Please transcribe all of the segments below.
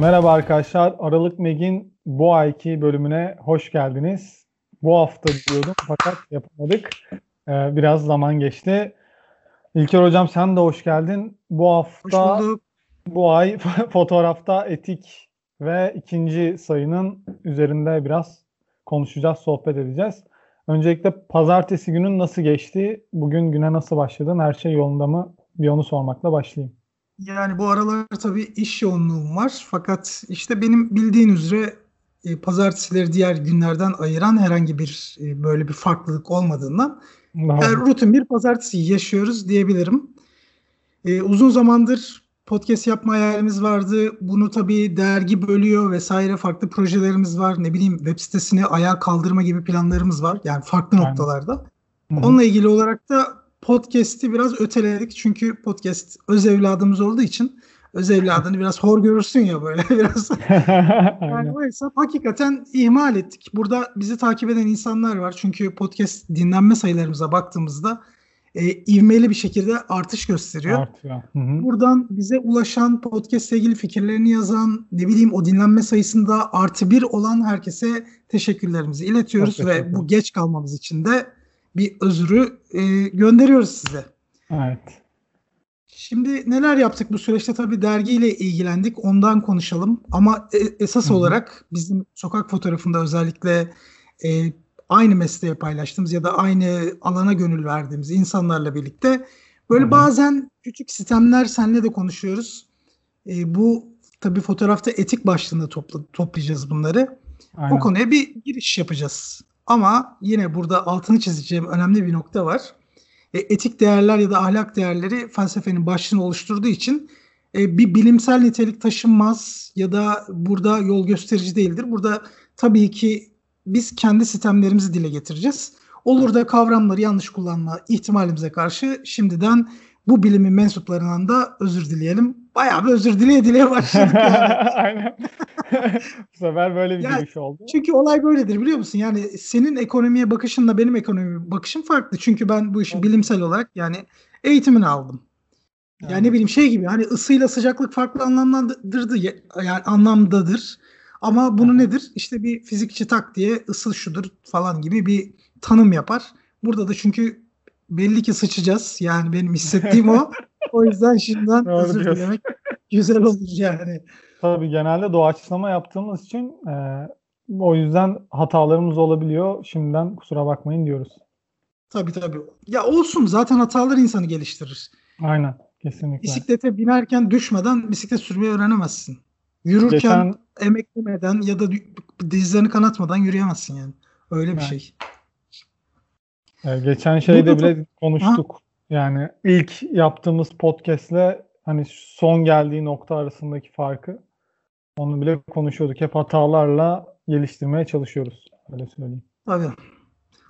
Merhaba arkadaşlar. Aralık Meg'in bu ayki bölümüne hoş geldiniz. Bu hafta diyordum fakat yapamadık. Ee, biraz zaman geçti. İlker Hocam sen de hoş geldin. Bu hafta, bu ay fotoğrafta etik ve ikinci sayının üzerinde biraz konuşacağız, sohbet edeceğiz. Öncelikle pazartesi günün nasıl geçti? Bugün güne nasıl başladın? Her şey yolunda mı? Bir onu sormakla başlayayım. Yani bu aralar tabii iş yoğunluğum var. Fakat işte benim bildiğin üzere e, pazartesileri diğer günlerden ayıran herhangi bir e, böyle bir farklılık olmadığından yani rutin bir pazartesi yaşıyoruz diyebilirim. E, uzun zamandır podcast yapma hayalimiz vardı. Bunu tabii dergi bölüyor vesaire farklı projelerimiz var. Ne bileyim web sitesini ayağa kaldırma gibi planlarımız var. Yani farklı Aynen. noktalarda. Hı-hı. Onunla ilgili olarak da podcast'i biraz öteledik. Çünkü podcast öz evladımız olduğu için öz evladını biraz hor görürsün ya böyle biraz. yani oysa hakikaten ihmal ettik. Burada bizi takip eden insanlar var. Çünkü podcast dinlenme sayılarımıza baktığımızda e, ivmeli bir şekilde artış gösteriyor. Artıyor. Hı hı. Buradan bize ulaşan podcast ilgili fikirlerini yazan ne bileyim o dinlenme sayısında artı bir olan herkese teşekkürlerimizi iletiyoruz Çok ve bu geç kalmamız için de bir özürü e, gönderiyoruz size. Evet. Şimdi neler yaptık bu süreçte tabii dergiyle ilgilendik ondan konuşalım ama e, esas Hı-hı. olarak bizim sokak fotoğrafında özellikle e, aynı mesleğe paylaştığımız ya da aynı alana gönül verdiğimiz insanlarla birlikte böyle Hı-hı. bazen küçük sistemler senle de konuşuyoruz. E, bu tabii fotoğrafta etik başlığında topla, toplayacağız bunları. Aynen. O konuya bir giriş yapacağız. Ama yine burada altını çizeceğim önemli bir nokta var. E, etik değerler ya da ahlak değerleri felsefenin başlığını oluşturduğu için e, bir bilimsel nitelik taşınmaz ya da burada yol gösterici değildir. Burada tabii ki biz kendi sistemlerimizi dile getireceğiz. Olur da kavramları yanlış kullanma ihtimalimize karşı şimdiden bu bilimin mensuplarından da özür dileyelim. Bayağı bir özür dileye dileye başladık yani. Aynen. bu sefer böyle bir yani, giriş oldu. Çünkü olay böyledir biliyor musun? Yani senin ekonomiye bakışınla benim ekonomiye bakışım farklı. Çünkü ben bu işi bilimsel olarak yani eğitimini aldım. Yani, yani ne bileyim şey gibi hani ısıyla sıcaklık farklı anlamlandırdı yani anlamdadır. Ama bunu nedir? İşte bir fizikçi tak diye ısı şudur falan gibi bir tanım yapar. Burada da çünkü belli ki sıçacağız. Yani benim hissettiğim o. o yüzden şimdiden özür dilemek güzel olur yani. Tabii genelde doğaçlama yaptığımız için e, o yüzden hatalarımız olabiliyor. Şimdiden kusura bakmayın diyoruz. Tabii tabii. Ya olsun zaten hatalar insanı geliştirir. Aynen kesinlikle. Bisiklete binerken düşmeden bisiklet sürmeyi öğrenemezsin. Yürürken Geçen... emeklemeden ya da dizlerini kanatmadan yürüyemezsin yani. Öyle bir yani. şey. Yani geçen şeyde bile konuştuk. Ha? Yani ilk yaptığımız podcast'le hani son geldiği nokta arasındaki farkı onu bile konuşuyorduk. Hep hatalarla geliştirmeye çalışıyoruz. Öyle söyleyeyim. Tabii.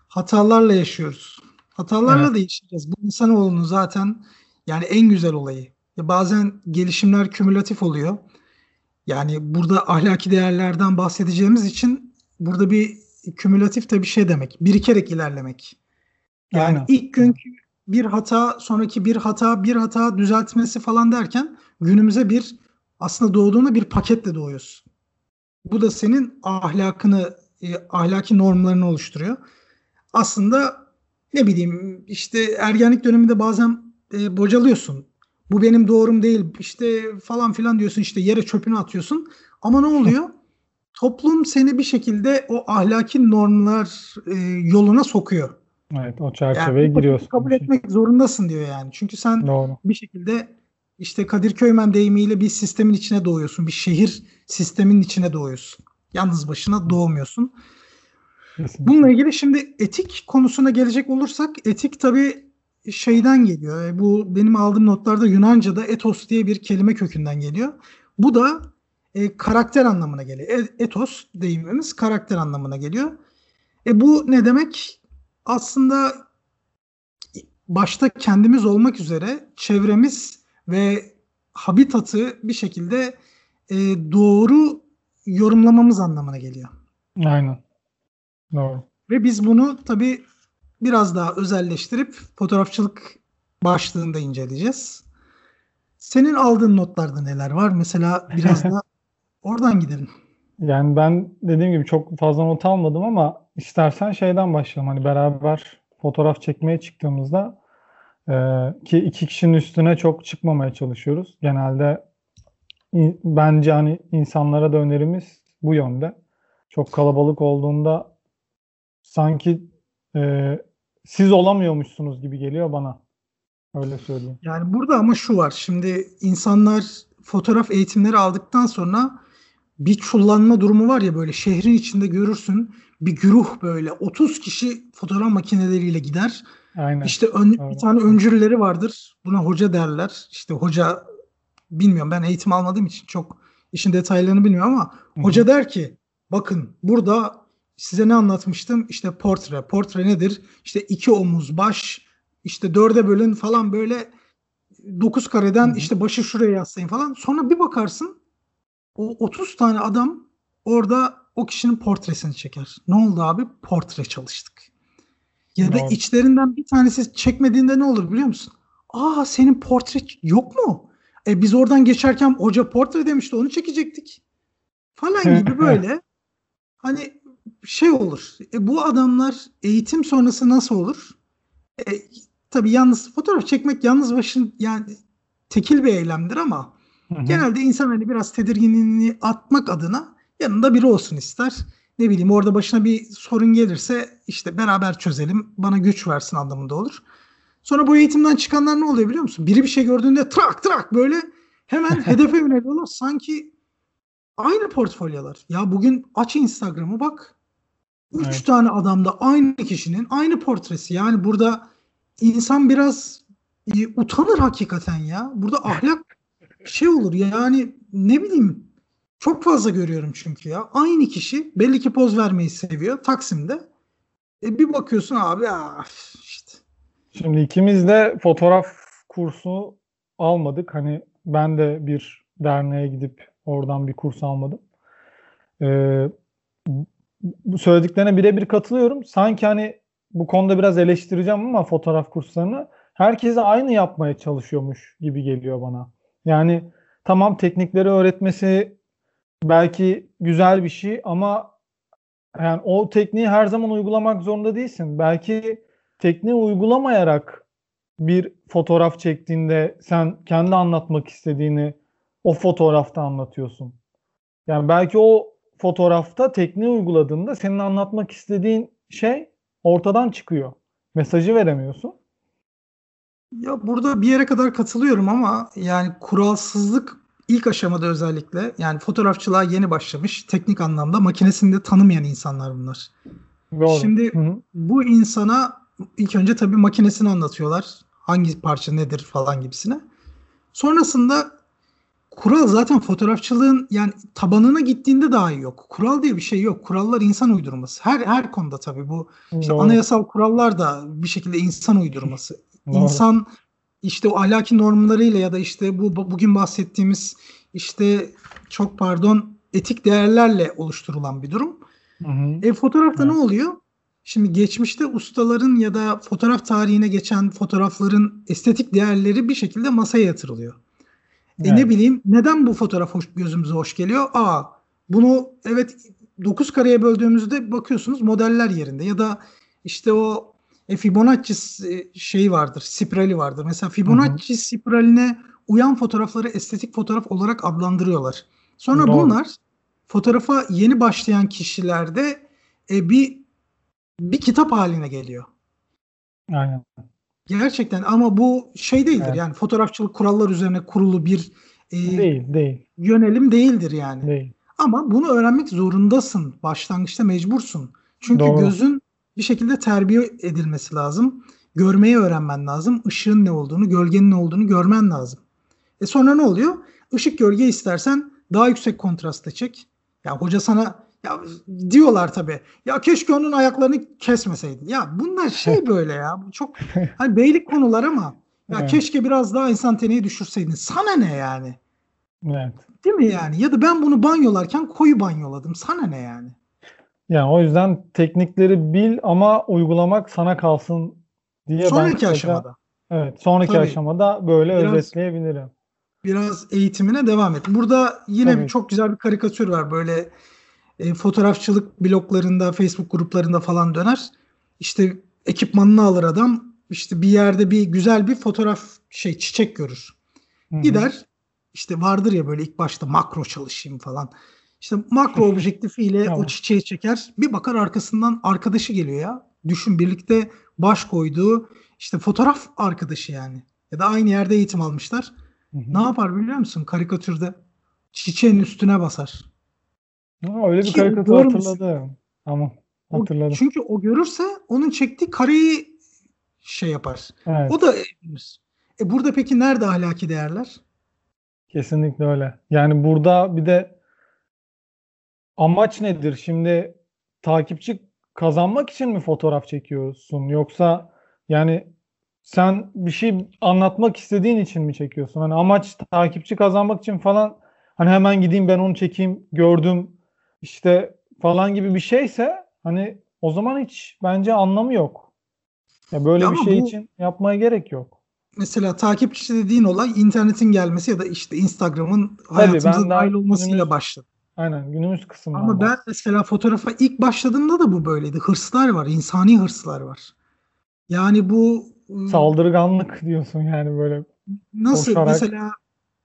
Hatalarla yaşıyoruz. Hatalarla evet. da yaşayacağız. Bu insanoğlunun zaten yani en güzel olayı. Ya bazen gelişimler kümülatif oluyor. Yani burada ahlaki değerlerden bahsedeceğimiz için burada bir kümülatif de bir şey demek. Birikerek ilerlemek. Yani Aynen. ilk günkü bir hata, sonraki bir hata, bir hata düzeltmesi falan derken günümüze bir aslında doğduğunda bir paketle doğuyorsun. Bu da senin ahlakını, e, ahlaki normlarını oluşturuyor. Aslında ne bileyim işte ergenlik döneminde bazen e, bocalıyorsun. Bu benim doğrum değil işte falan filan diyorsun işte yere çöpünü atıyorsun. Ama ne oluyor? Toplum seni bir şekilde o ahlaki normlar e, yoluna sokuyor. Evet o çerçeveye yani, giriyorsun. Kabul etmek zorundasın diyor yani. Çünkü sen Doğru. bir şekilde işte Kadir Köymen deyimiyle bir sistemin içine doğuyorsun. Bir şehir sistemin içine doğuyorsun. Yalnız başına doğmuyorsun. Kesinlikle. Bununla ilgili şimdi etik konusuna gelecek olursak etik tabi şeyden geliyor. E, bu benim aldığım notlarda Yunanca'da etos diye bir kelime kökünden geliyor. Bu da e, karakter anlamına geliyor. E, etos deyimimiz karakter anlamına geliyor. E bu ne demek? Aslında başta kendimiz olmak üzere çevremiz ve habitatı bir şekilde e, doğru yorumlamamız anlamına geliyor. Aynen. Doğru. Ve biz bunu tabii biraz daha özelleştirip fotoğrafçılık başlığında inceleyeceğiz. Senin aldığın notlarda neler var? Mesela biraz da Oradan gidelim. Yani ben dediğim gibi çok fazla not almadım ama istersen şeyden başlayalım. Hani beraber fotoğraf çekmeye çıktığımızda e, ki iki kişinin üstüne çok çıkmamaya çalışıyoruz. Genelde in, bence hani insanlara da önerimiz bu yönde. Çok kalabalık olduğunda sanki e, siz olamıyormuşsunuz gibi geliyor bana. Öyle söyleyeyim. Yani burada ama şu var. Şimdi insanlar fotoğraf eğitimleri aldıktan sonra bir çullanma durumu var ya böyle şehrin içinde görürsün bir güruh böyle 30 kişi fotoğraf makineleriyle gider. Aynen. İşte ön, bir tane öncülleri vardır. Buna hoca derler. İşte hoca bilmiyorum ben eğitim almadığım için çok işin detaylarını bilmiyorum ama Hı-hı. hoca der ki bakın burada size ne anlatmıştım? İşte portre. Portre nedir? İşte iki omuz, baş, işte dörde bölün falan böyle dokuz kareden Hı-hı. işte başı şuraya yaslayın falan. Sonra bir bakarsın o 30 tane adam orada o kişinin portresini çeker. Ne oldu abi? Portre çalıştık. Ya da içlerinden bir tanesi çekmediğinde ne olur biliyor musun? Aa senin portre yok mu? E biz oradan geçerken hoca portre demişti onu çekecektik. Falan gibi böyle. hani şey olur. E, bu adamlar eğitim sonrası nasıl olur? E, tabii yalnız fotoğraf çekmek yalnız başın yani tekil bir eylemdir ama Hı-hı. genelde insan hani biraz tedirginliğini atmak adına yanında biri olsun ister. Ne bileyim orada başına bir sorun gelirse işte beraber çözelim bana güç versin anlamında olur. Sonra bu eğitimden çıkanlar ne oluyor biliyor musun? Biri bir şey gördüğünde trak trak böyle hemen hedefe yöneliyorlar. Sanki aynı portfolyolar. Ya bugün aç Instagram'ı bak. Üç evet. tane adamda aynı kişinin aynı portresi. Yani burada insan biraz e, utanır hakikaten ya. Burada ahlak şey olur ya yani ne bileyim çok fazla görüyorum çünkü ya. Aynı kişi belli ki poz vermeyi seviyor Taksim'de. E bir bakıyorsun abi ya işte. Şimdi ikimiz de fotoğraf kursu almadık. Hani ben de bir derneğe gidip oradan bir kurs almadım. Ee, bu söylediklerine birebir katılıyorum. Sanki hani bu konuda biraz eleştireceğim ama fotoğraf kurslarını herkese aynı yapmaya çalışıyormuş gibi geliyor bana. Yani tamam teknikleri öğretmesi belki güzel bir şey ama yani o tekniği her zaman uygulamak zorunda değilsin. Belki tekniği uygulamayarak bir fotoğraf çektiğinde sen kendi anlatmak istediğini o fotoğrafta anlatıyorsun. Yani belki o fotoğrafta tekniği uyguladığında senin anlatmak istediğin şey ortadan çıkıyor. Mesajı veremiyorsun. Ya burada bir yere kadar katılıyorum ama yani kuralsızlık ilk aşamada özellikle yani fotoğrafçılığa yeni başlamış teknik anlamda makinesini de tanımayan insanlar bunlar. Doğru. Şimdi Hı-hı. bu insana ilk önce tabii makinesini anlatıyorlar. Hangi parça nedir falan gibisine. Sonrasında kural zaten fotoğrafçılığın yani tabanına gittiğinde daha iyi yok. Kural diye bir şey yok. Kurallar insan uydurması. Her her konuda tabii bu işte anayasal kurallar da bir şekilde insan uydurması. Doğru. İnsan işte o ahlaki normlarıyla ya da işte bu bugün bahsettiğimiz işte çok pardon etik değerlerle oluşturulan bir durum. Hı hı. E fotoğrafta evet. ne oluyor? Şimdi geçmişte ustaların ya da fotoğraf tarihine geçen fotoğrafların estetik değerleri bir şekilde masaya yatırılıyor. Evet. E ne bileyim neden bu fotoğraf hoş, gözümüze hoş geliyor? Aa bunu evet 9 kareye böldüğümüzde bakıyorsunuz modeller yerinde ya da işte o e, Fibonacci şeyi vardır, spirali vardır. Mesela Fibonacci Hı-hı. spiraline uyan fotoğrafları estetik fotoğraf olarak adlandırıyorlar. Sonra Doğru. bunlar fotoğrafa yeni başlayan kişilerde e, bir bir kitap haline geliyor. Aynen. Gerçekten ama bu şey değildir evet. yani fotoğrafçılık kurallar üzerine kurulu bir e, değil, değil. yönelim değildir yani. Değil. Ama bunu öğrenmek zorundasın. Başlangıçta mecbursun. Çünkü Doğru. gözün bir şekilde terbiye edilmesi lazım. Görmeyi öğrenmen lazım. Işığın ne olduğunu, gölgenin ne olduğunu görmen lazım. E sonra ne oluyor? Işık gölge istersen daha yüksek kontrasta çek. Ya hoca sana ya diyorlar tabi. Ya keşke onun ayaklarını kesmeseydin. Ya bunlar şey böyle ya. Çok hani beylik konular ama ya evet. keşke biraz daha insan teneyi düşürseydin. Sana ne yani? Evet. Değil mi yani? Ya da ben bunu banyolarken koyu banyoladım. Sana ne yani? Yani o yüzden teknikleri bil ama uygulamak sana kalsın diye sonraki ben aşamada. Evet, sonraki Tabii. aşamada böyle Biraz özetleyebilirim. biraz eğitimine devam et. Burada yine Tabii. çok güzel bir karikatür var. Böyle e, fotoğrafçılık bloglarında, Facebook gruplarında falan döner. İşte ekipmanını alır adam. İşte bir yerde bir güzel bir fotoğraf şey çiçek görür. Hı-hı. Gider işte vardır ya böyle ilk başta makro çalışayım falan. İşte makro objektifiyle tamam. o çiçeği çeker. Bir bakar arkasından arkadaşı geliyor ya. Düşün birlikte baş koyduğu işte fotoğraf arkadaşı yani. Ya da aynı yerde eğitim almışlar. Hı hı. Ne yapar biliyor musun? Karikatürde çiçeğin üstüne basar. Ha, öyle bir Ki karikatür hatırladım. Ama hatırladım. O, çünkü o görürse onun çektiği kareyi şey yapar. Evet. O da e burada peki nerede ahlaki değerler? Kesinlikle öyle. Yani burada bir de amaç nedir? Şimdi takipçi kazanmak için mi fotoğraf çekiyorsun? Yoksa yani sen bir şey anlatmak istediğin için mi çekiyorsun? Hani amaç takipçi kazanmak için falan hani hemen gideyim ben onu çekeyim gördüm işte falan gibi bir şeyse hani o zaman hiç bence anlamı yok. Ya böyle ya bir şey bu, için yapmaya gerek yok. Mesela takipçi dediğin olay internetin gelmesi ya da işte Instagram'ın hayatımıza dahil olmasıyla başladı. Aynen günümüz kısmından. Ama ben mesela fotoğrafa ilk başladığımda da bu böyleydi. Hırslar var, insani hırslar var. Yani bu ıı, saldırganlık diyorsun yani böyle. Nasıl koşarak. mesela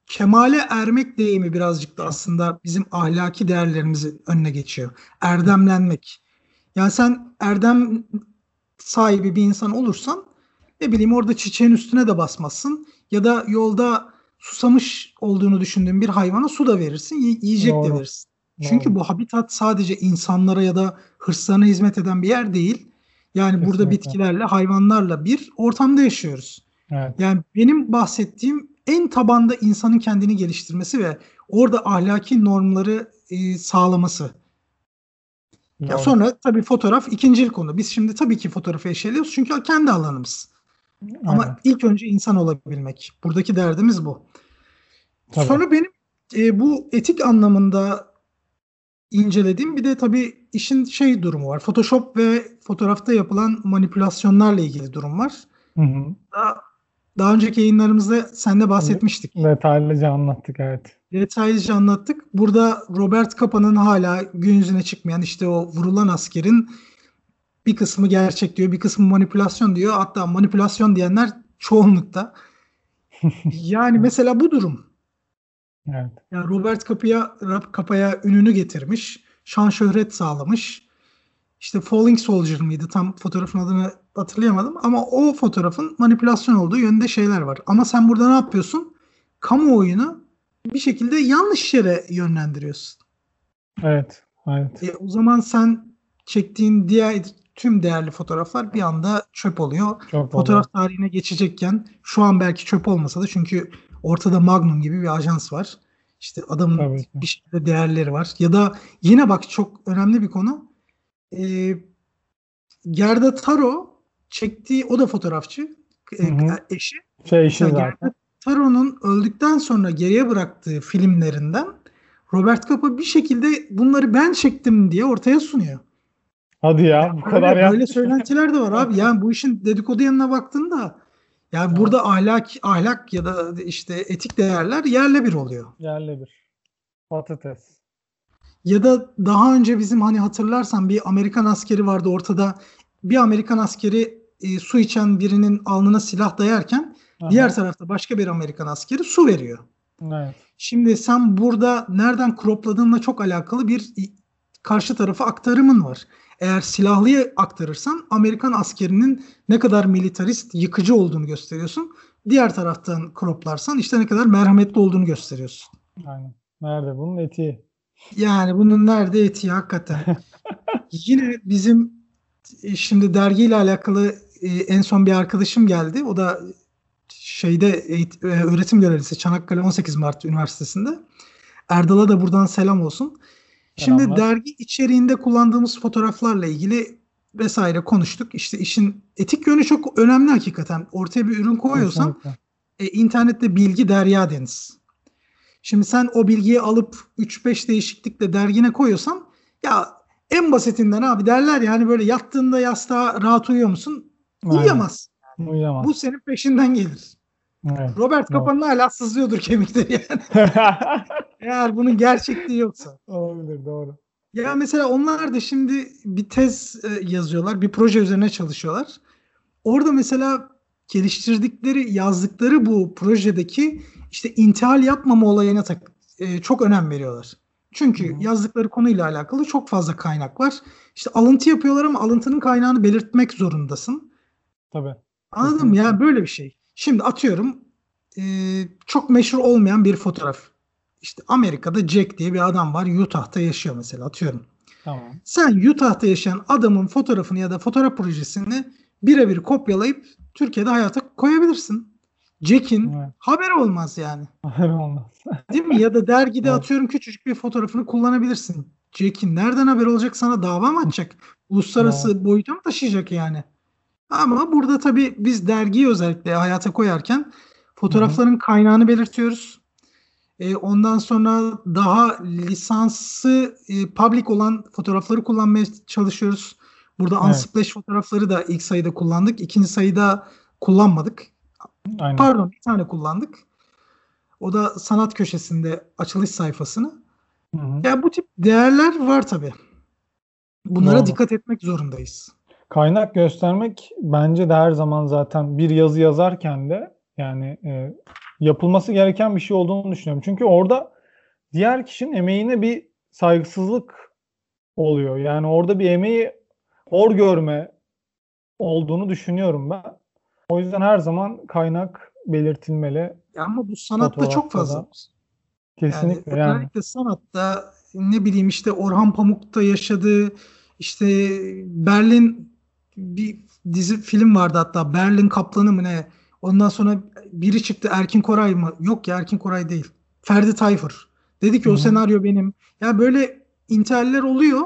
kemale ermek deyimi birazcık da aslında bizim ahlaki değerlerimizi önüne geçiyor. Erdemlenmek. Yani sen erdem sahibi bir insan olursan ne bileyim orada çiçeğin üstüne de basmazsın ya da yolda susamış olduğunu düşündüğün bir hayvana su da verirsin, yiyecek Doğru. de verirsin. Doğru. Çünkü bu habitat sadece insanlara ya da hırslarına hizmet eden bir yer değil. Yani Kesinlikle. burada bitkilerle, hayvanlarla bir ortamda yaşıyoruz. Evet. Yani benim bahsettiğim en tabanda insanın kendini geliştirmesi ve orada ahlaki normları e, sağlaması. Doğru. Ya sonra tabii fotoğraf ikinci konu. Biz şimdi tabii ki fotoğrafı eşeliyoruz çünkü kendi alanımız. Evet. Ama ilk önce insan olabilmek. Buradaki derdimiz bu. Tabii. Sonra benim e, bu etik anlamında incelediğim bir de tabii işin şey durumu var. Photoshop ve fotoğrafta yapılan manipülasyonlarla ilgili durum var. Hı hı. Daha, daha önceki yayınlarımızda seninle bahsetmiştik. Detaylıca anlattık evet. Detaylıca anlattık. Burada Robert Capa'nın hala gün yüzüne çıkmayan işte o vurulan askerin bir kısmı gerçek diyor, bir kısmı manipülasyon diyor. Hatta manipülasyon diyenler çoğunlukta. yani mesela bu durum. Evet. Yani Robert Capa'ya Capa'ya ününü getirmiş, şan şöhret sağlamış. İşte Falling Soldier mıydı? Tam fotoğrafın adını hatırlayamadım ama o fotoğrafın manipülasyon olduğu yönde şeyler var. Ama sen burada ne yapıyorsun? Kamuoyunu bir şekilde yanlış yere yönlendiriyorsun. Evet. Evet. E, o zaman sen çektiğin diğer tüm değerli fotoğraflar bir anda çöp oluyor. Çok Fotoğraf oluyor. tarihine geçecekken şu an belki çöp olmasa da çünkü ortada Magnum gibi bir ajans var. İşte adamın bir şekilde değerleri var. Ya da yine bak çok önemli bir konu. Ee, Gerda Taro çektiği o da fotoğrafçı. E, eşi. Şey eşi zaten. Gerda Taro'nun öldükten sonra geriye bıraktığı filmlerinden Robert Capa bir şekilde bunları ben çektim diye ortaya sunuyor. Hadi ya bu kadar ya. Böyle söylentiler de var abi. Yani bu işin dedikodu yanına baktığında yani evet. burada ahlak ahlak ya da işte etik değerler yerle bir oluyor. Yerle bir. Patates. Ya da daha önce bizim hani hatırlarsan bir Amerikan askeri vardı ortada. Bir Amerikan askeri e, su içen birinin alnına silah dayarken Aha. diğer tarafta başka bir Amerikan askeri su veriyor. Evet. Şimdi sen burada nereden cropladığınla çok alakalı bir karşı tarafa aktarımın var. Eğer silahlıya aktarırsan Amerikan askerinin ne kadar militarist, yıkıcı olduğunu gösteriyorsun. Diğer taraftan croplarsan işte ne kadar merhametli olduğunu gösteriyorsun. Aynen. Nerede bunun etiği? Yani bunun nerede etiği hakikaten. Yine bizim e, şimdi dergiyle alakalı e, en son bir arkadaşım geldi. O da şeyde eğitim, öğretim görevlisi Çanakkale 18 Mart Üniversitesi'nde. Erdal'a da buradan selam olsun. Şimdi Selamlar. dergi içeriğinde kullandığımız fotoğraflarla ilgili vesaire konuştuk. İşte işin etik yönü çok önemli hakikaten. Ortaya bir ürün koyuyorsan e, internette bilgi derya deniz. Şimdi sen o bilgiyi alıp 3-5 değişiklikle dergine koyuyorsan ya en basitinden abi derler ya hani böyle yattığında yastığa rahat uyuyor musun? Uyuyamaz. Uyuyamaz. Bu senin peşinden gelir. Evet. Robert Kaplan'ın hala sızlıyordur kemikleri yani. Eğer bunun gerçekliği yoksa. Olabilir doğru. Ya mesela onlar da şimdi bir tez e, yazıyorlar, bir proje üzerine çalışıyorlar. Orada mesela geliştirdikleri, yazdıkları bu projedeki işte intihal yapmama olayına tak, e, çok önem veriyorlar. Çünkü Hı. yazdıkları konuyla alakalı çok fazla kaynak var. İşte alıntı yapıyorlar ama alıntının kaynağını belirtmek zorundasın. Tabii. Anladın mı? Yani böyle bir şey. Şimdi atıyorum e, çok meşhur olmayan bir fotoğraf. İşte Amerika'da Jack diye bir adam var. Utah'ta yaşıyor mesela atıyorum. Tamam. Sen Utah'ta yaşayan adamın fotoğrafını ya da fotoğraf projesini birebir kopyalayıp Türkiye'de hayata koyabilirsin. Jack'in evet. haberi olmaz yani. Haber olmaz. Değil mi? Ya da dergide evet. atıyorum küçücük bir fotoğrafını kullanabilirsin. Jack'in nereden haber olacak sana dava mı açacak? Uluslararası evet. boyuta mı taşıyacak yani? Ama burada tabii biz dergiyi özellikle hayata koyarken fotoğrafların Hı-hı. kaynağını belirtiyoruz. E, ondan sonra daha lisansı e, public olan fotoğrafları kullanmaya çalışıyoruz. Burada evet. Unsplash fotoğrafları da ilk sayıda kullandık. İkinci sayıda kullanmadık. Aynen. Pardon bir tane kullandık. O da sanat köşesinde açılış sayfasını. Hı hı. Yani bu tip değerler var tabi. Bunlara Doğru. dikkat etmek zorundayız. Kaynak göstermek bence de her zaman zaten bir yazı yazarken de yani e, yapılması gereken bir şey olduğunu düşünüyorum. Çünkü orada diğer kişinin emeğine bir saygısızlık oluyor. Yani orada bir emeği hor görme olduğunu düşünüyorum ben. O yüzden her zaman kaynak belirtilmeli. Ama bu sanatta çok fazla. Kesinlikle yani. yani. Özellikle sanatta ne bileyim işte Orhan Pamuk'ta yaşadığı işte Berlin bir dizi film vardı hatta Berlin Kaplanı mı ne? Ondan sonra biri çıktı Erkin Koray mı? Yok ya Erkin Koray değil. Ferdi Tayfur. Dedi ki Hı-hı. o senaryo benim. Ya böyle inteller oluyor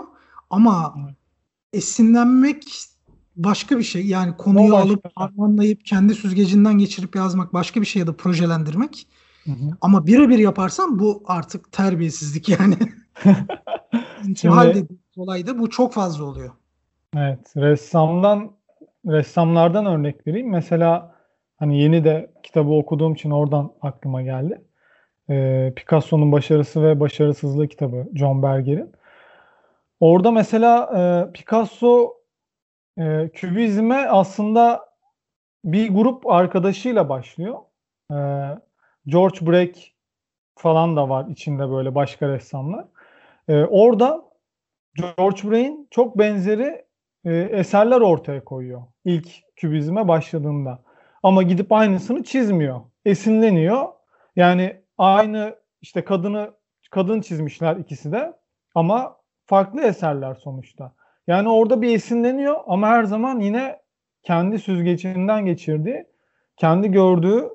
ama Hı-hı. esinlenmek başka bir şey. Yani konuyu o alıp harmanlayıp kendi süzgecinden geçirip yazmak başka bir şey ya da projelendirmek. Hı hı. Ama birebir yaparsan bu artık terbiyesizlik yani. İntihal dediğimiz olayda bu çok fazla oluyor. Evet. Ressamdan ressamlardan örnek vereyim. Mesela hani yeni de kitabı okuduğum için oradan aklıma geldi. Ee, Picasso'nun Başarısı ve Başarısızlığı kitabı John Berger'in. Orada mesela e, Picasso e, kübizme aslında bir grup arkadaşıyla başlıyor. E, George Braque falan da var içinde böyle başka ressamlar. E, orada George Braque'in çok benzeri e, eserler ortaya koyuyor ilk kübizme başladığında. Ama gidip aynısını çizmiyor. Esinleniyor. Yani aynı işte kadını kadın çizmişler ikisi de ama farklı eserler sonuçta. Yani orada bir esinleniyor ama her zaman yine kendi süzgecinden geçirdiği, kendi gördüğü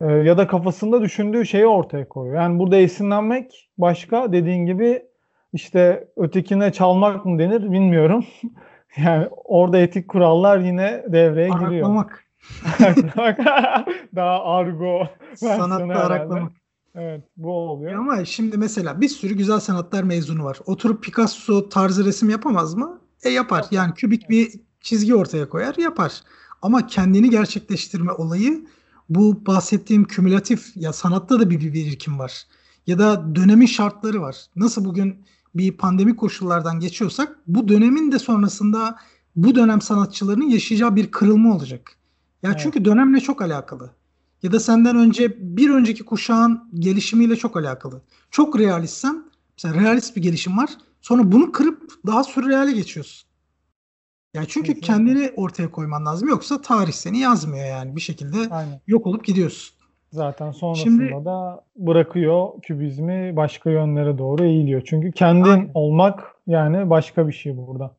e, ya da kafasında düşündüğü şeyi ortaya koyuyor. Yani burada esinlenmek başka dediğin gibi işte ötekine çalmak mı denir bilmiyorum. yani orada etik kurallar yine devreye giriyor. Araklamak. Daha argo. Sanatta araklamak. Evet bu oluyor. Ama şimdi mesela bir sürü güzel sanatlar mezunu var. Oturup Picasso tarzı resim yapamaz mı? E yapar. Yani kübik bir çizgi ortaya koyar yapar. Ama kendini gerçekleştirme olayı bu bahsettiğim kümülatif ya sanatta da bir, bir birikim var. Ya da dönemin şartları var. Nasıl bugün bir pandemi koşullardan geçiyorsak bu dönemin de sonrasında bu dönem sanatçılarının yaşayacağı bir kırılma olacak. Ya evet. çünkü dönemle çok alakalı. Ya da senden önce bir önceki kuşağın gelişimiyle çok alakalı. Çok realistsen mesela realist bir gelişim var. Sonra bunu kırıp daha sürreale geçiyorsun. Ya çünkü Kesinlikle. kendini ortaya koyman lazım. Yoksa tarih seni yazmıyor yani. Bir şekilde Aynen. yok olup gidiyorsun. Zaten sonrasında Şimdi, da bırakıyor kübizmi başka yönlere doğru eğiliyor. Çünkü kendin Aynen. olmak yani başka bir şey burada.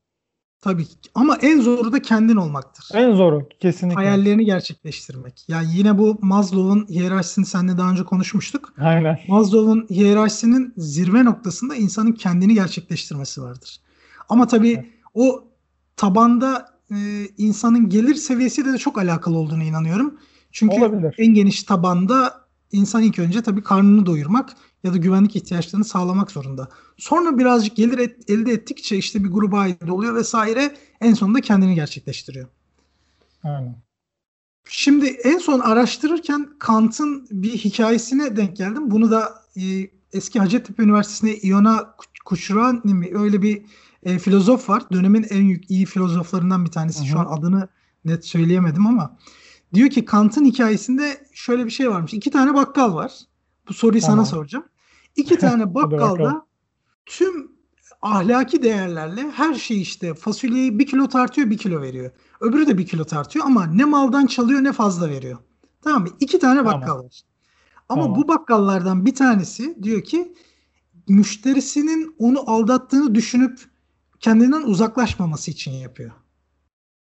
Tabii ki. Ama en zoru da kendin olmaktır. En zoru kesinlikle. Hayallerini gerçekleştirmek. Yani yine bu Maslow'un hiyerarşisini seninle daha önce konuşmuştuk. Aynen. Maslow'un hiyerarşisinin zirve noktasında insanın kendini gerçekleştirmesi vardır. Ama tabii evet. o tabanda e, insanın gelir seviyesiyle de çok alakalı olduğunu inanıyorum. Çünkü Olabilir. en geniş tabanda insan ilk önce tabii karnını doyurmak ya da güvenlik ihtiyaçlarını sağlamak zorunda. Sonra birazcık gelir et, elde ettikçe işte bir gruba ait oluyor vesaire en sonunda kendini gerçekleştiriyor. Aynen. Şimdi en son araştırırken Kant'ın bir hikayesine denk geldim. Bunu da e, eski Hacettepe Üniversitesi'nde Iona Kuşrani mi öyle bir e, filozof var. Dönemin en iyi filozoflarından bir tanesi. Hı hı. Şu an adını net söyleyemedim ama diyor ki Kant'ın hikayesinde şöyle bir şey varmış. İki tane bakkal var. Bu soruyu tamam. sana soracağım. İki tane bakkalda tüm ahlaki değerlerle her şey işte fasulyeyi bir kilo tartıyor bir kilo veriyor. Öbürü de bir kilo tartıyor ama ne maldan çalıyor ne fazla veriyor. Tamam mı? İki tane bakkal tamam. var. Ama tamam. bu bakkallardan bir tanesi diyor ki müşterisinin onu aldattığını düşünüp kendinden uzaklaşmaması için yapıyor.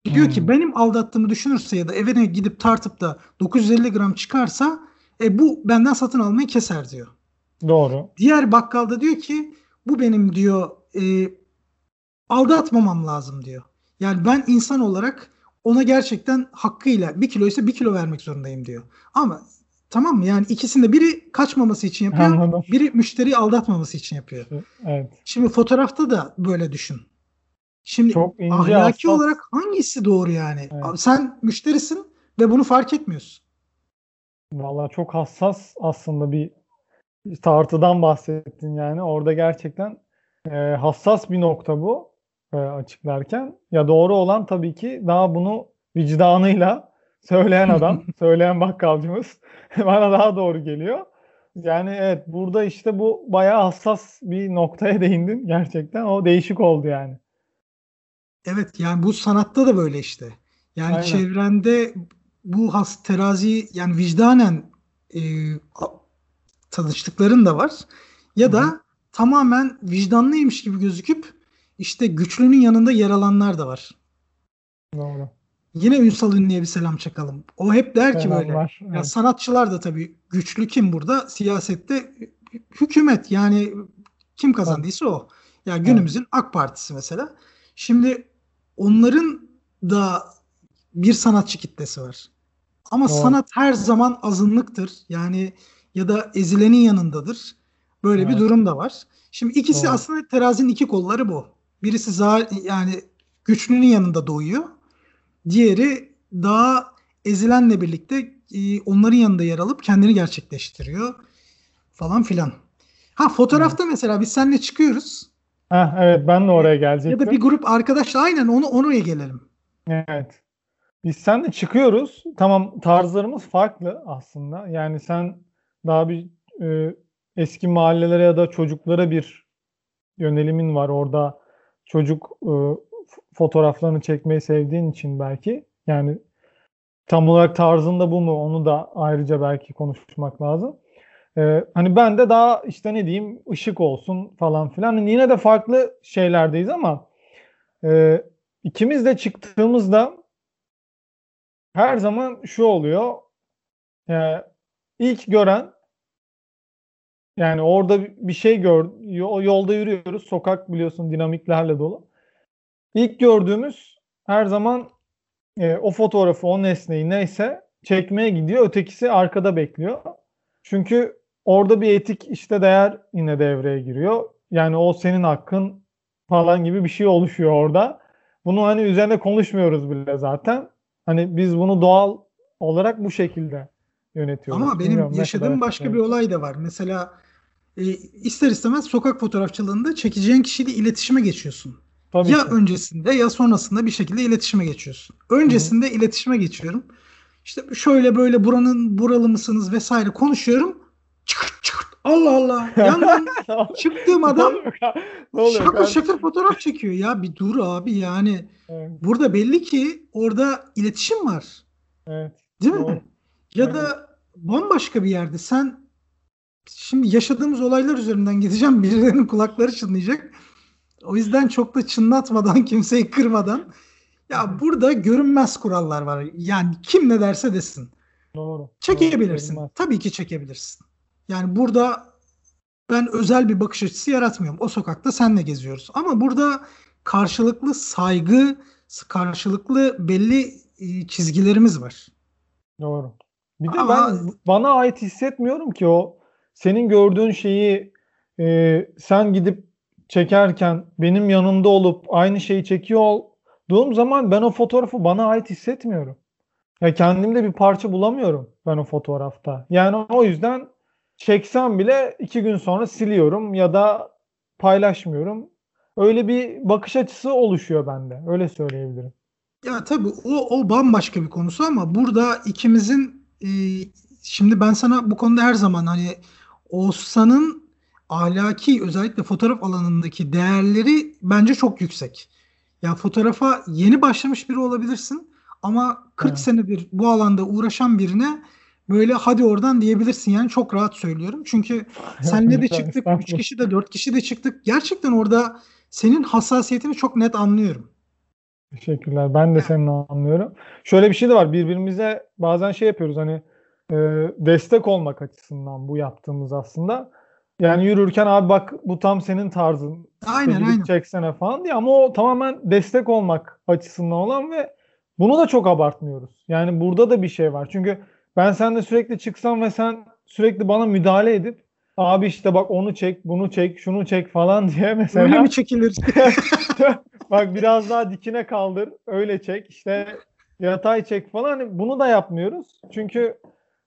Diyor hmm. ki benim aldattığımı düşünürse ya da evine gidip tartıp da 950 gram çıkarsa e, bu benden satın almayı keser diyor. Doğru. Diğer bakkal da diyor ki bu benim diyor e, aldatmamam lazım diyor. Yani ben insan olarak ona gerçekten hakkıyla bir kilo ise bir kilo vermek zorundayım diyor. Ama tamam mı? Yani ikisinde biri kaçmaması için yapıyor. Anladım. Biri müşteriyi aldatmaması için yapıyor. Evet. Şimdi fotoğrafta da böyle düşün. Şimdi Çok ince, ahlaki hassas. olarak hangisi doğru yani? Evet. Sen müşterisin ve bunu fark etmiyorsun. Valla çok hassas aslında bir tartıdan bahsettin yani. Orada gerçekten e, hassas bir nokta bu e, açıklarken. Ya doğru olan tabii ki daha bunu vicdanıyla söyleyen adam, söyleyen bakkalcımız bana daha doğru geliyor. Yani evet burada işte bu bayağı hassas bir noktaya değindin gerçekten. O değişik oldu yani. Evet yani bu sanatta da böyle işte. Yani Aynen. çevrende bu has terazi yani vicdanen e, tanıştıkların da var. Ya da Hı-hı. tamamen vicdanlıymış gibi gözüküp işte güçlünün yanında yer alanlar da var. Doğru. Yine Ünsal Ünlü'ye bir selam çakalım. O hep der ki böyle. Var, evet. ya sanatçılar da tabii güçlü kim burada? Siyasette hükümet yani kim kazandıysa o. Ya yani günümüzün evet. AK Partisi mesela. Şimdi onların da bir sanatçı kitlesi var. Ama Doğru. sanat her zaman azınlıktır. Yani ya da ezilenin yanındadır. Böyle evet. bir durum da var. Şimdi ikisi Doğru. aslında terazinin iki kolları bu. Birisi za- yani güçlünün yanında doğuyor. Diğeri daha ezilenle birlikte e, onların yanında yer alıp kendini gerçekleştiriyor falan filan. Ha fotoğrafta evet. mesela biz seninle çıkıyoruz. Ha evet ben de oraya gelecektim. Ya da bir grup arkadaşla aynen onu oraya gelelim. Evet. Biz seninle çıkıyoruz. Tamam tarzlarımız farklı aslında. Yani sen daha bir e, eski mahallelere ya da çocuklara bir yönelimin var. Orada çocuk e, fotoğraflarını çekmeyi sevdiğin için belki. Yani tam olarak tarzında bu mu onu da ayrıca belki konuşmak lazım. Ee, hani ben de daha işte ne diyeyim ışık olsun falan filan. Yani yine de farklı şeylerdeyiz ama e, ikimiz de çıktığımızda her zaman şu oluyor. Yani e, ilk gören yani orada bir şey gör, yolda yürüyoruz. Sokak biliyorsun dinamiklerle dolu. İlk gördüğümüz her zaman e, o fotoğrafı, o nesneyi neyse çekmeye gidiyor. Ötekisi arkada bekliyor. Çünkü orada bir etik işte değer yine devreye giriyor. Yani o senin hakkın falan gibi bir şey oluşuyor orada. Bunu hani üzerine konuşmuyoruz bile zaten. Hani biz bunu doğal olarak bu şekilde yönetiyoruz. Ama benim Bilmiyorum, yaşadığım başka bir olay da var. Mesela e, ister istemez sokak fotoğrafçılığında çekeceğin kişiyle iletişime geçiyorsun. Tabii ya ki. öncesinde ya sonrasında bir şekilde iletişime geçiyorsun. Öncesinde Hı-hı. iletişime geçiyorum. İşte şöyle böyle buranın buralı mısınız vesaire konuşuyorum. Çıkırt çıkırt. Allah Allah. Yandan çıktığım adam şakır şakır fotoğraf çekiyor. Ya bir dur abi yani. Evet. Burada belli ki orada iletişim var. Evet. Değil Doğru. mi? Ya evet. da bambaşka bir yerde sen şimdi yaşadığımız olaylar üzerinden gideceğim. Birilerinin kulakları çınlayacak. O yüzden çok da çınlatmadan, kimseyi kırmadan. Ya burada görünmez kurallar var. Yani kim ne derse desin. Doğru. Çekebilirsin. Doğru, Tabii ki çekebilirsin. Yani burada ben özel bir bakış açısı yaratmıyorum. O sokakta senle geziyoruz. Ama burada karşılıklı saygı, karşılıklı belli e, çizgilerimiz var. Doğru. Bir de Ama, ben bana ait hissetmiyorum ki o senin gördüğün şeyi e, sen gidip çekerken benim yanımda olup aynı şeyi çekiyor olduğum zaman ben o fotoğrafı bana ait hissetmiyorum. Ya kendimde bir parça bulamıyorum ben o fotoğrafta. Yani o yüzden çeksem bile iki gün sonra siliyorum ya da paylaşmıyorum. Öyle bir bakış açısı oluşuyor bende. Öyle söyleyebilirim. Ya tabii o, o bambaşka bir konusu ama burada ikimizin e, şimdi ben sana bu konuda her zaman hani Oğuzhan'ın ahlaki özellikle fotoğraf alanındaki değerleri bence çok yüksek. Ya fotoğrafa yeni başlamış biri olabilirsin ama 40 evet. senedir bu alanda uğraşan birine böyle hadi oradan diyebilirsin yani çok rahat söylüyorum. Çünkü senle de çıktık, 3 kişi de 4 kişi de çıktık. Gerçekten orada senin hassasiyetini çok net anlıyorum. Teşekkürler. Ben de seni anlıyorum. Şöyle bir şey de var. Birbirimize bazen şey yapıyoruz hani e, destek olmak açısından bu yaptığımız aslında. Yani yürürken abi bak bu tam senin tarzın. Aynen aynen. Çeksene falan diye ama o tamamen destek olmak açısından olan ve bunu da çok abartmıyoruz. Yani burada da bir şey var. Çünkü ben seninle sürekli çıksam ve sen sürekli bana müdahale edip abi işte bak onu çek, bunu çek, şunu çek falan diye mesela. Öyle mi çekilir? bak biraz daha dikine kaldır, öyle çek. İşte yatay çek falan. Hani bunu da yapmıyoruz. Çünkü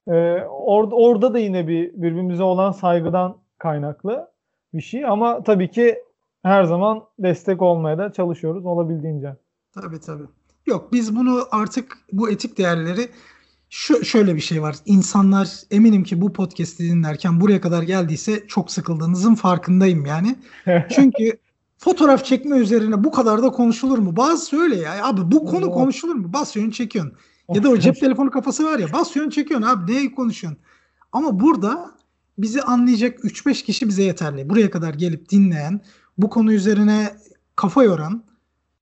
e, orada orada da yine bir birbirimize olan saygıdan kaynaklı bir şey ama tabii ki her zaman destek olmaya da çalışıyoruz olabildiğince. Tabii tabii. Yok biz bunu artık bu etik değerleri şu, şöyle bir şey var. İnsanlar eminim ki bu podcast'i dinlerken buraya kadar geldiyse çok sıkıldığınızın farkındayım yani. Çünkü fotoğraf çekme üzerine bu kadar da konuşulur mu? Bazı öyle ya. Abi bu konu konuşulur mu? Basıyorsun çekiyorsun. Ya da o cep telefonu kafası var ya basıyorsun çekiyorsun abi neyi konuşuyorsun? Ama burada bizi anlayacak 3-5 kişi bize yeterli. Buraya kadar gelip dinleyen, bu konu üzerine kafa yoran.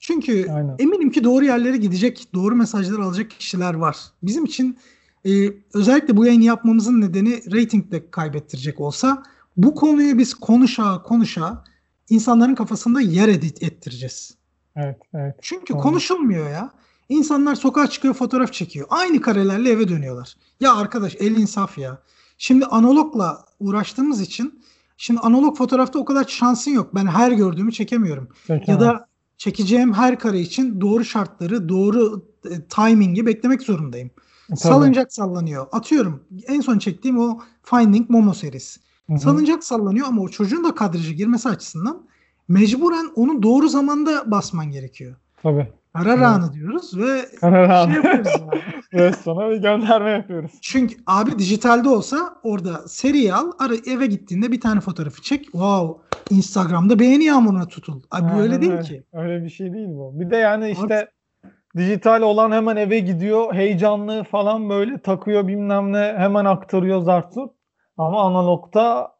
Çünkü Aynen. eminim ki doğru yerlere gidecek, doğru mesajlar alacak kişiler var. Bizim için e, özellikle bu yayını yapmamızın nedeni rating de kaybettirecek olsa bu konuyu biz konuşa konuşa insanların kafasında yer edit ettireceğiz. Evet, evet. Çünkü Doğru. konuşulmuyor ya. İnsanlar sokağa çıkıyor fotoğraf çekiyor. Aynı karelerle eve dönüyorlar. Ya arkadaş el insaf ya. Şimdi analogla uğraştığımız için şimdi analog fotoğrafta o kadar şansın yok. Ben her gördüğümü çekemiyorum. Peki, ya da çekeceğim her kare için doğru şartları, doğru e, timingi beklemek zorundayım. E, tabii. Salıncak sallanıyor. Atıyorum en son çektiğim o Finding Momo serisi. Hı-hı. Salıncak sallanıyor ama o çocuğun da kadraja girmesi açısından mecburen onu doğru zamanda basman gerekiyor. Tabii. Karar evet. diyoruz ve Karar şey yapıyoruz yani. ve sonra bir gönderme yapıyoruz. Çünkü abi dijitalde olsa orada seri al, ara, eve gittiğinde bir tane fotoğrafı çek. Wow, Instagram'da beğeni yağmuruna tutul. Abi Aynen öyle değil ki. Öyle bir şey değil bu. Bir de yani işte abi, dijital olan hemen eve gidiyor, heyecanlı falan böyle takıyor bilmem ne, hemen aktarıyor zartut. Ama analogta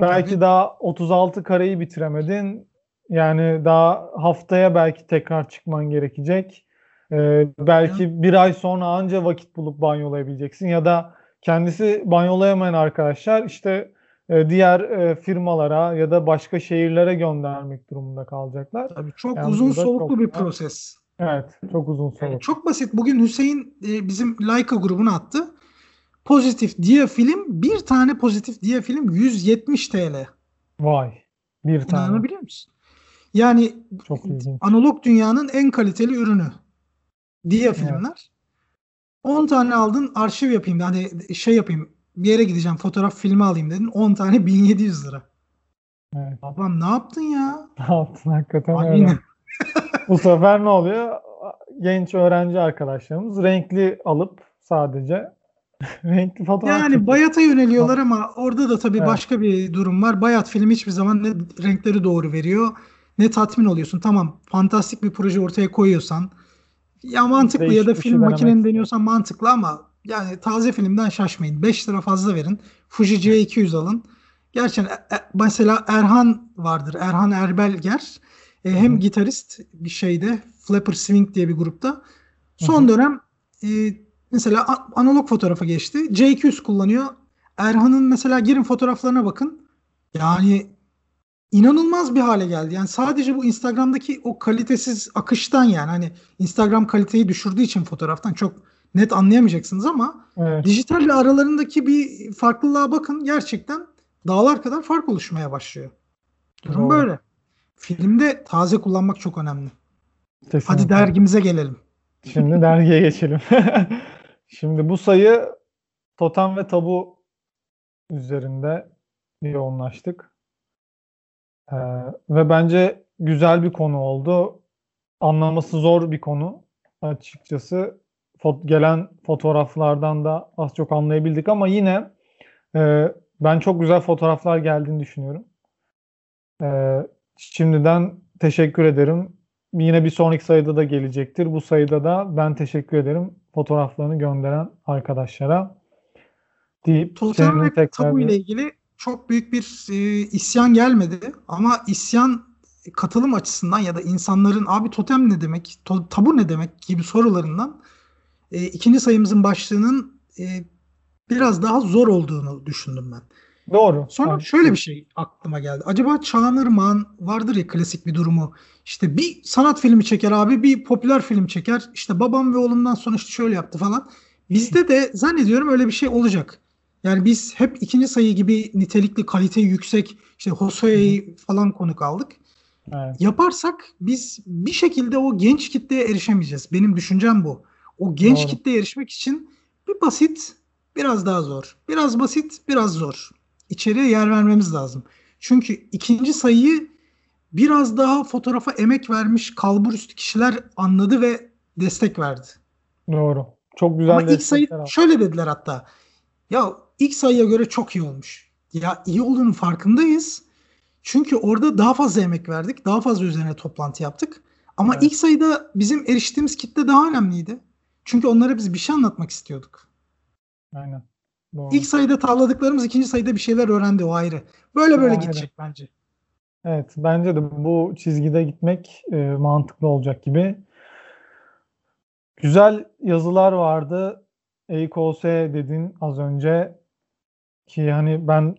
belki tabii. daha 36 kareyi bitiremedin yani daha haftaya belki tekrar çıkman gerekecek. Ee, belki Hı. bir ay sonra anca vakit bulup banyolayabileceksin ya da kendisi banyolayamayan arkadaşlar işte e, diğer e, firmalara ya da başka şehirlere göndermek durumunda kalacaklar. Tabii çok yani uzun soluklu çok, bir proses. Evet, çok uzun soluklu. Yani çok basit. Bugün Hüseyin e, bizim Leica grubuna attı. Pozitif diye film bir tane pozitif diye film 170 TL. Vay. Bir tane. İnanabiliyor musun? Yani Çok analog dünyanın en kaliteli ürünü diye filmler. Evet. 10 tane aldın arşiv yapayım. Hani şey yapayım bir yere gideceğim fotoğraf filmi alayım dedin. 10 tane 1700 lira. Evet. Babam ne yaptın ya? Ne yaptın hakikaten Abi öyle. Bu sefer ne oluyor? Genç öğrenci arkadaşlarımız renkli alıp sadece renkli fotoğraf Yani bayata yöneliyorlar ama orada da tabii evet. başka bir durum var. Bayat film hiçbir zaman ne renkleri doğru veriyor ne tatmin oluyorsun. Tamam fantastik bir proje ortaya koyuyorsan ya mantıklı Değişik ya da film şey makineni deniyorsan mantıklı ama yani taze filmden şaşmayın. 5 lira fazla verin. Fuji C200 alın. Gerçekten e, e, mesela Erhan vardır. Erhan Erbelger. E, hem Hı. gitarist bir şeyde Flapper Swing diye bir grupta. Son Hı. dönem e, mesela analog fotoğrafa geçti. C200 kullanıyor. Erhan'ın mesela girin fotoğraflarına bakın. Yani inanılmaz bir hale geldi. Yani sadece bu Instagram'daki o kalitesiz akıştan yani hani Instagram kaliteyi düşürdüğü için fotoğraftan çok net anlayamayacaksınız ama evet. dijitalle aralarındaki bir farklılığa bakın gerçekten dağlar kadar fark oluşmaya başlıyor. Durum Doğru. böyle. Filmde taze kullanmak çok önemli. Kesinlikle. Hadi dergimize gelelim. Şimdi dergiye geçelim. Şimdi bu sayı totem ve tabu üzerinde yoğunlaştık. Ee, ve bence güzel bir konu oldu. Anlaması zor bir konu açıkçası. Fot gelen fotoğraflardan da az çok anlayabildik ama yine e, ben çok güzel fotoğraflar geldiğini düşünüyorum. E, şimdiden teşekkür ederim. Yine bir sonraki sayıda da gelecektir. Bu sayıda da ben teşekkür ederim fotoğraflarını gönderen arkadaşlara. Deyip Totem ve tabu ile ilgili çok büyük bir e, isyan gelmedi ama isyan katılım açısından ya da insanların abi totem ne demek, to, tabu ne demek gibi sorularından e, ikinci sayımızın başlığının e, biraz daha zor olduğunu düşündüm ben. Doğru. Sonra evet. şöyle bir şey aklıma geldi. Acaba Çağınırman vardır ya klasik bir durumu. İşte bir sanat filmi çeker abi, bir popüler film çeker. İşte babam ve oğlumdan sonra işte şöyle yaptı falan. Bizde de zannediyorum öyle bir şey olacak. Yani biz hep ikinci sayı gibi nitelikli, kaliteyi yüksek, işte Hosoya'yı falan konuk aldık. Evet. Yaparsak biz bir şekilde o genç kitleye erişemeyeceğiz. Benim düşüncem bu. O genç Doğru. kitleye erişmek için bir basit, biraz daha zor. Biraz basit, biraz zor. İçeriye yer vermemiz lazım. Çünkü ikinci sayıyı biraz daha fotoğrafa emek vermiş kalbur üstü kişiler anladı ve destek verdi. Doğru. Çok güzel Ama ilk sayı şöyle dediler hatta. Ya ilk sayıya göre çok iyi olmuş. Ya iyi olduğunun farkındayız. Çünkü orada daha fazla emek verdik. Daha fazla üzerine toplantı yaptık. Ama evet. ilk sayıda bizim eriştiğimiz kitle daha önemliydi. Çünkü onlara biz bir şey anlatmak istiyorduk. Aynen. Doğru. İlk sayıda tavladıklarımız ikinci sayıda bir şeyler öğrendi o ayrı. Böyle böyle Aynen. gidecek bence. Evet bence de bu çizgide gitmek e, mantıklı olacak gibi. Güzel yazılar vardı. EKOS dedin az önce ki hani ben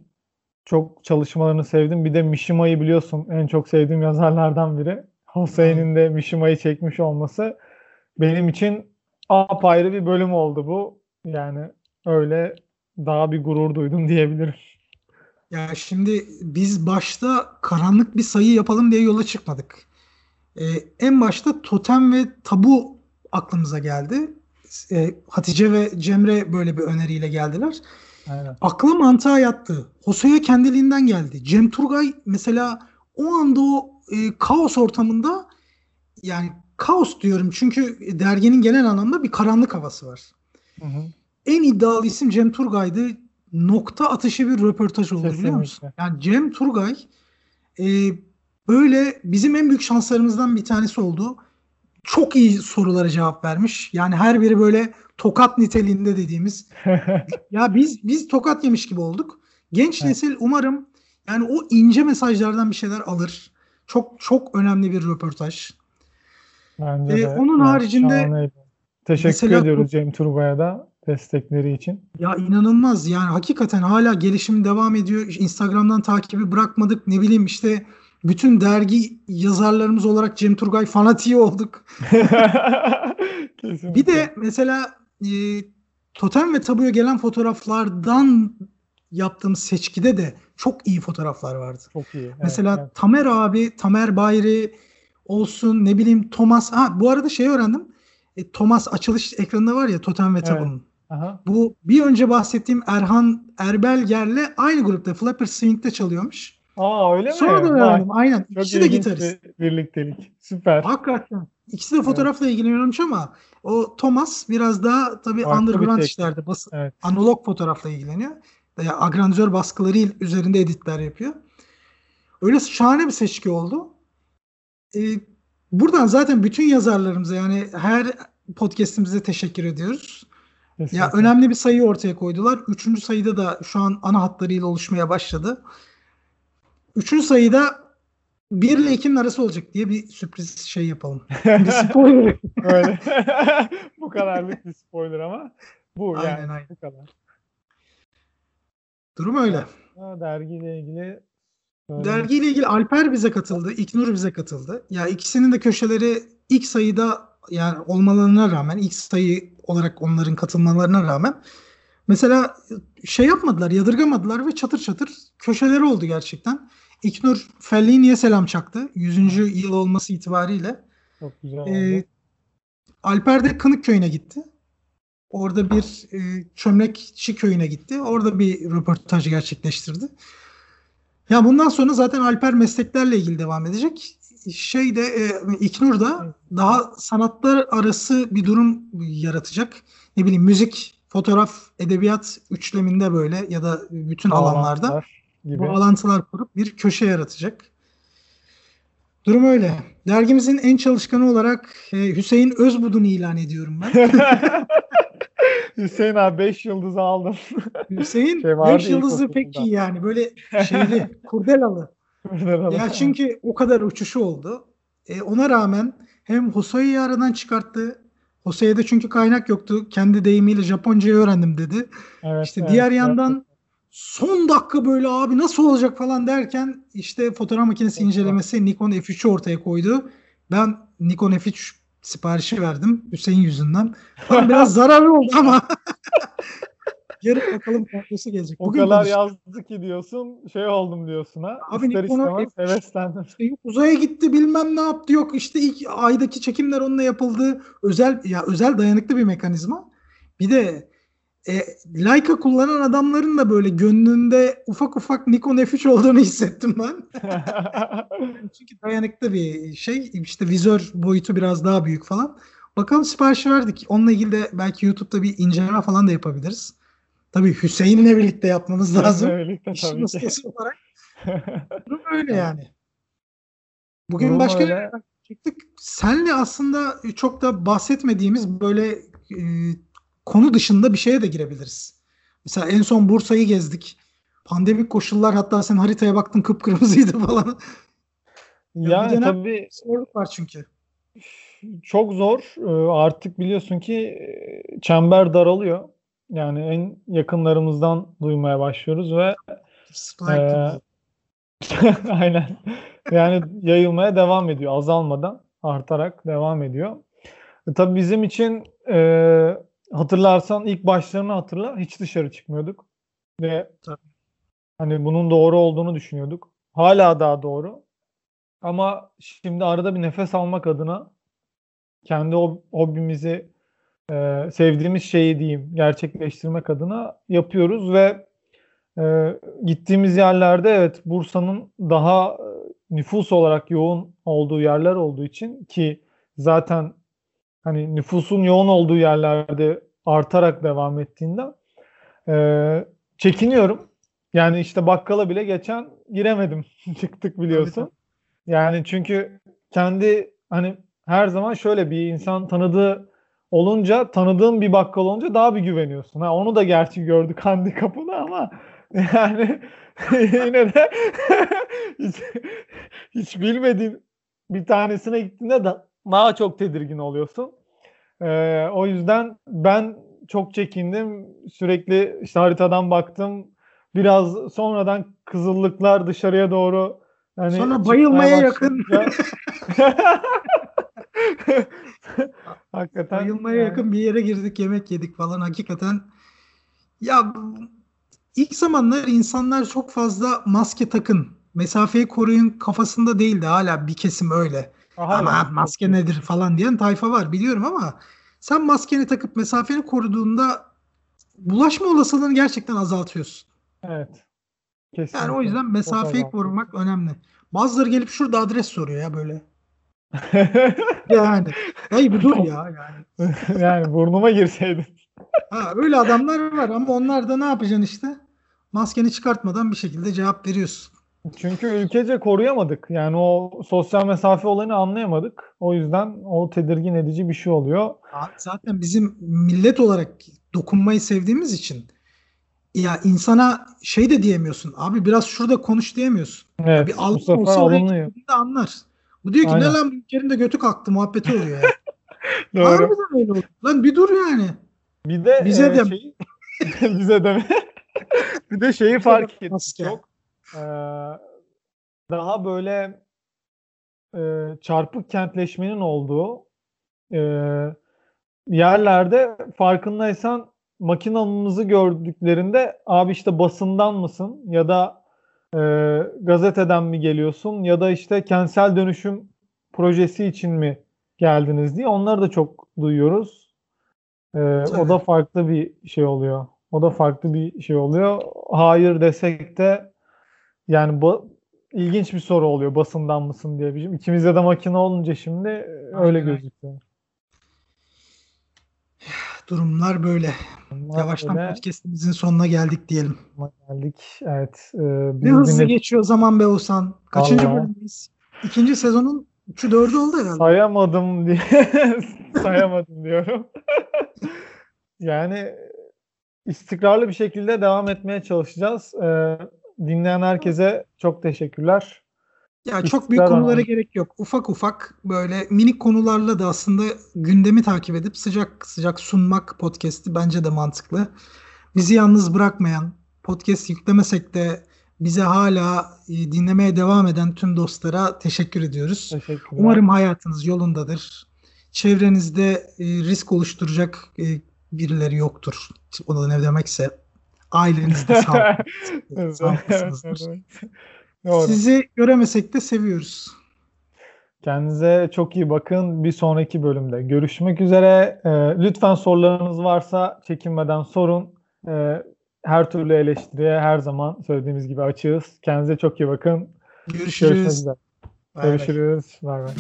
çok çalışmalarını sevdim. Bir de Mishima'yı biliyorsun en çok sevdiğim yazarlardan biri. Hosein'in de Mishima'yı çekmiş olması benim için apayrı bir bölüm oldu bu. Yani öyle daha bir gurur duydum diyebilirim. Ya şimdi biz başta karanlık bir sayı yapalım diye yola çıkmadık. Ee, en başta totem ve tabu aklımıza geldi. Ee, Hatice ve Cemre böyle bir öneriyle geldiler. Aynen. Akla mantığa yattı. Hosoya kendiliğinden geldi. Cem Turgay mesela o anda o e, kaos ortamında yani kaos diyorum çünkü derginin genel anlamda bir karanlık havası var. Hı hı. En iddialı isim Cem Turgay'dı. Nokta atışı bir röportaj oldu Kesinlikle. biliyor musun? Yani Cem Turgay e, böyle bizim en büyük şanslarımızdan bir tanesi oldu. Çok iyi sorulara cevap vermiş. Yani her biri böyle tokat niteliğinde dediğimiz. ya biz biz tokat yemiş gibi olduk. Genç evet. nesil umarım yani o ince mesajlardan bir şeyler alır. Çok çok önemli bir röportaj. Bence ee, de. Onun yani haricinde Teşekkür mesela, ediyoruz Cem Turba'ya da destekleri için. Ya inanılmaz yani hakikaten hala gelişim devam ediyor. Instagram'dan takibi bırakmadık. Ne bileyim işte bütün dergi yazarlarımız olarak Cem Turgay fanatiği olduk. bir de mesela e, Totem ve Tabu'ya gelen fotoğraflardan yaptığım seçkide de çok iyi fotoğraflar vardı. Çok iyi. Evet, mesela evet. Tamer abi, Tamer Bayri olsun ne bileyim Thomas. Ha bu arada şey öğrendim. E, Thomas açılış ekranında var ya Totem ve Tabu'nun. Evet. Bu bir önce bahsettiğim Erhan Erbelger'le aynı grupta Flapper Swing'de çalıyormuş. Aa öyle Sonra mi? Sonra da öğrendim. Aynen. Çok İkisi de gitarist. Birliktelik. Süper. Hakikaten. İkisi de fotoğrafla evet. ilgileniyormuş ama o Thomas biraz daha tabii Farklı underground işlerde bas evet. analog fotoğrafla ilgileniyor. Ya agrandizör baskıları üzerinde editler yapıyor. Öyle şahane bir seçki oldu. Ee, buradan zaten bütün yazarlarımıza yani her podcast'imize teşekkür ediyoruz. Kesinlikle. Ya önemli bir sayı ortaya koydular. Üçüncü sayıda da şu an ana hatlarıyla oluşmaya başladı. Üçüncü sayıda 1 ile 2'nin arası olacak diye bir sürpriz şey yapalım. bir spoiler. Öyle. bu kadarlık bir spoiler ama bu aynen, yani aynen. bu kadar. Durum öyle. Ha, dergiyle ilgili Öyle. Dergiyle ilgili Alper bize katıldı, İknur bize katıldı. Ya ikisinin de köşeleri ilk sayıda yani olmalarına rağmen, ilk sayı olarak onların katılmalarına rağmen mesela şey yapmadılar, yadırgamadılar ve çatır çatır köşeleri oldu gerçekten. İknur Fellini'ye selam çaktı. 100. yıl olması itibariyle. Çok güzel ee, Alper de Kınık köyüne gitti. Orada bir e, çömlekçi köyüne gitti. Orada bir röportaj gerçekleştirdi. Ya bundan sonra zaten Alper mesleklerle ilgili devam edecek. Şey de e, İknur da daha sanatlar arası bir durum yaratacak. Ne bileyim müzik, fotoğraf, edebiyat üçleminde böyle ya da bütün alanlarda gibi. bağlantılar kurup bir köşe yaratacak. Durum öyle. Dergimizin en çalışkanı olarak e, Hüseyin Özbudun'u ilan ediyorum ben. Hüseyin abi 5 yıldız aldım. Hüseyin 5 şey yıldızı pek iyi yani. Böyle şeyli, kurdelalı. ya çünkü o kadar uçuşu oldu. E, ona rağmen hem Hosei'yi aradan çıkarttı. Hosei'de çünkü kaynak yoktu. Kendi deyimiyle Japoncayı öğrendim dedi. Evet, işte evet, diğer yandan evet. Son dakika böyle abi nasıl olacak falan derken işte fotoğraf makinesi incelemesi Nikon F3'ü ortaya koydu. Ben Nikon F3 siparişi verdim Hüseyin yüzünden. Tam biraz zararlı oldu ama Yarın bakalım kadrosu gelecek. O Bugün kadar konuştuk. yazdı ki diyorsun şey oldum diyorsun ha. Abi İster istemez heveslendim. Işte uzaya gitti bilmem ne yaptı yok işte ilk aydaki çekimler onunla yapıldı. Özel ya özel dayanıklı bir mekanizma. Bir de e, Leica kullanan adamların da böyle gönlünde ufak ufak Nikon F3 olduğunu hissettim ben. Çünkü dayanıklı bir şey. İşte vizör boyutu biraz daha büyük falan. Bakalım siparişi verdik. Onunla ilgili de belki YouTube'da bir inceleme falan da yapabiliriz. Tabii Hüseyin'le birlikte yapmamız lazım. birlikte tabii ki. olarak. Durum öyle yani. Bugün Durum başka öyle. çıktık. Senle aslında çok da bahsetmediğimiz böyle e, konu dışında bir şeye de girebiliriz. Mesela en son Bursa'yı gezdik. Pandemik koşullar hatta sen haritaya baktın kıpkırmızıydı falan. Yani ya tabii zorluk var çünkü. Çok zor. Ee, artık biliyorsun ki e, çember daralıyor. Yani en yakınlarımızdan duymaya başlıyoruz ve e, aynen yani yayılmaya devam ediyor azalmadan artarak devam ediyor. E, tabii bizim için e, hatırlarsan ilk başlarını hatırla hiç dışarı çıkmıyorduk ve tabii. hani bunun doğru olduğunu düşünüyorduk. Hala daha doğru. Ama şimdi arada bir nefes almak adına kendi hobimizi e, sevdiğimiz şeyi diyeyim gerçekleştirmek adına yapıyoruz ve e, gittiğimiz yerlerde evet Bursa'nın daha e, nüfus olarak yoğun olduğu yerler olduğu için ki zaten hani nüfusun yoğun olduğu yerlerde artarak devam ettiğinden e, çekiniyorum. Yani işte bakkala bile geçen giremedim. Çıktık biliyorsun. Yani çünkü kendi hani her zaman şöyle bir insan tanıdığı olunca tanıdığın bir bakkal olunca daha bir güveniyorsun. Ha, onu da gerçi gördük handikapını ama yani yine de hiç, hiç bilmediğin bir tanesine gittiğinde de daha çok tedirgin oluyorsun. Ee, o yüzden ben çok çekindim. Sürekli işte haritadan baktım. Biraz sonradan kızıllıklar dışarıya doğru yani Sonra bayılmaya yakın. Hakikaten. Bayılmaya yani. yakın bir yere girdik yemek yedik falan hakikaten. Ya ilk zamanlar insanlar çok fazla maske takın. Mesafeyi koruyun kafasında değildi hala bir kesim öyle. Aha, ama maske nedir falan diyen tayfa var biliyorum ama sen maskeni takıp mesafeni koruduğunda bulaşma olasılığını gerçekten azaltıyorsun. Evet. Kesinlikle. Yani o yüzden mesafeyi korumak önemli. Bazıları gelip şurada adres soruyor ya böyle. yani. Hayır bir dur ya yani. yani burnuma girseydin. Ha, öyle adamlar var ama onlar da ne yapacaksın işte? Maskeni çıkartmadan bir şekilde cevap veriyorsun. Çünkü ülkece koruyamadık. Yani o sosyal mesafe olayını anlayamadık. O yüzden o tedirgin edici bir şey oluyor. Zaten bizim millet olarak dokunmayı sevdiğimiz için ya insana şey de diyemiyorsun. Abi biraz şurada konuş diyemiyorsun. Evet, bir bu sefer alınıyor. anlar. Bu diyor ki Aynen. ne lan ülkenin de götü kalktı muhabbeti oluyor ya. Doğru. Harbiden öyle oldu. Lan bir dur yani. Bir de bize e, de şey, bize de bir de şeyi fark ettim çok. Ee, daha böyle e, çarpık kentleşmenin olduğu e, yerlerde farkındaysan makinamızı gördüklerinde abi işte basından mısın ya da e, gazeteden mi geliyorsun ya da işte kentsel dönüşüm projesi için mi geldiniz diye onları da çok duyuyoruz. Ee, o da farklı bir şey oluyor. O da farklı bir şey oluyor. Hayır desek de yani bu ilginç bir soru oluyor basından mısın diye. Bizim ikimizde de makine olunca şimdi öyle Aynen. gözüküyor. Durumlar böyle. Durumlar Yavaştan böyle. podcastimizin sonuna geldik diyelim. Geldik. Evet. E, ne hızlı dinle... geçiyor zaman be Oğuzhan. Kaçıncı Vallahi. bölümdeyiz? İkinci sezonun 3'ü 4'ü oldu herhalde. Sayamadım diye. Sayamadım diyorum. yani istikrarlı bir şekilde devam etmeye çalışacağız. Ee, dinleyen herkese çok teşekkürler. Ya çok büyük konulara ama. gerek yok. Ufak ufak böyle minik konularla da aslında gündemi takip edip sıcak sıcak sunmak podcast'i bence de mantıklı. Bizi yalnız bırakmayan, podcast yüklemesek de bize hala e, dinlemeye devam eden tüm dostlara teşekkür ediyoruz. Umarım hayatınız yolundadır. Çevrenizde e, risk oluşturacak e, birileri yoktur. O da ne demekse ailenizde sağlıklısınızdır. Sizi göremesek de seviyoruz. Kendinize çok iyi bakın. Bir sonraki bölümde görüşmek üzere. E, lütfen sorularınız varsa çekinmeden sorun. E, her türlü eleştiriye her zaman söylediğimiz gibi açığız. Kendinize çok iyi bakın. Görüşürüz. Görüşmek üzere. Görüşürüz. Bay bay.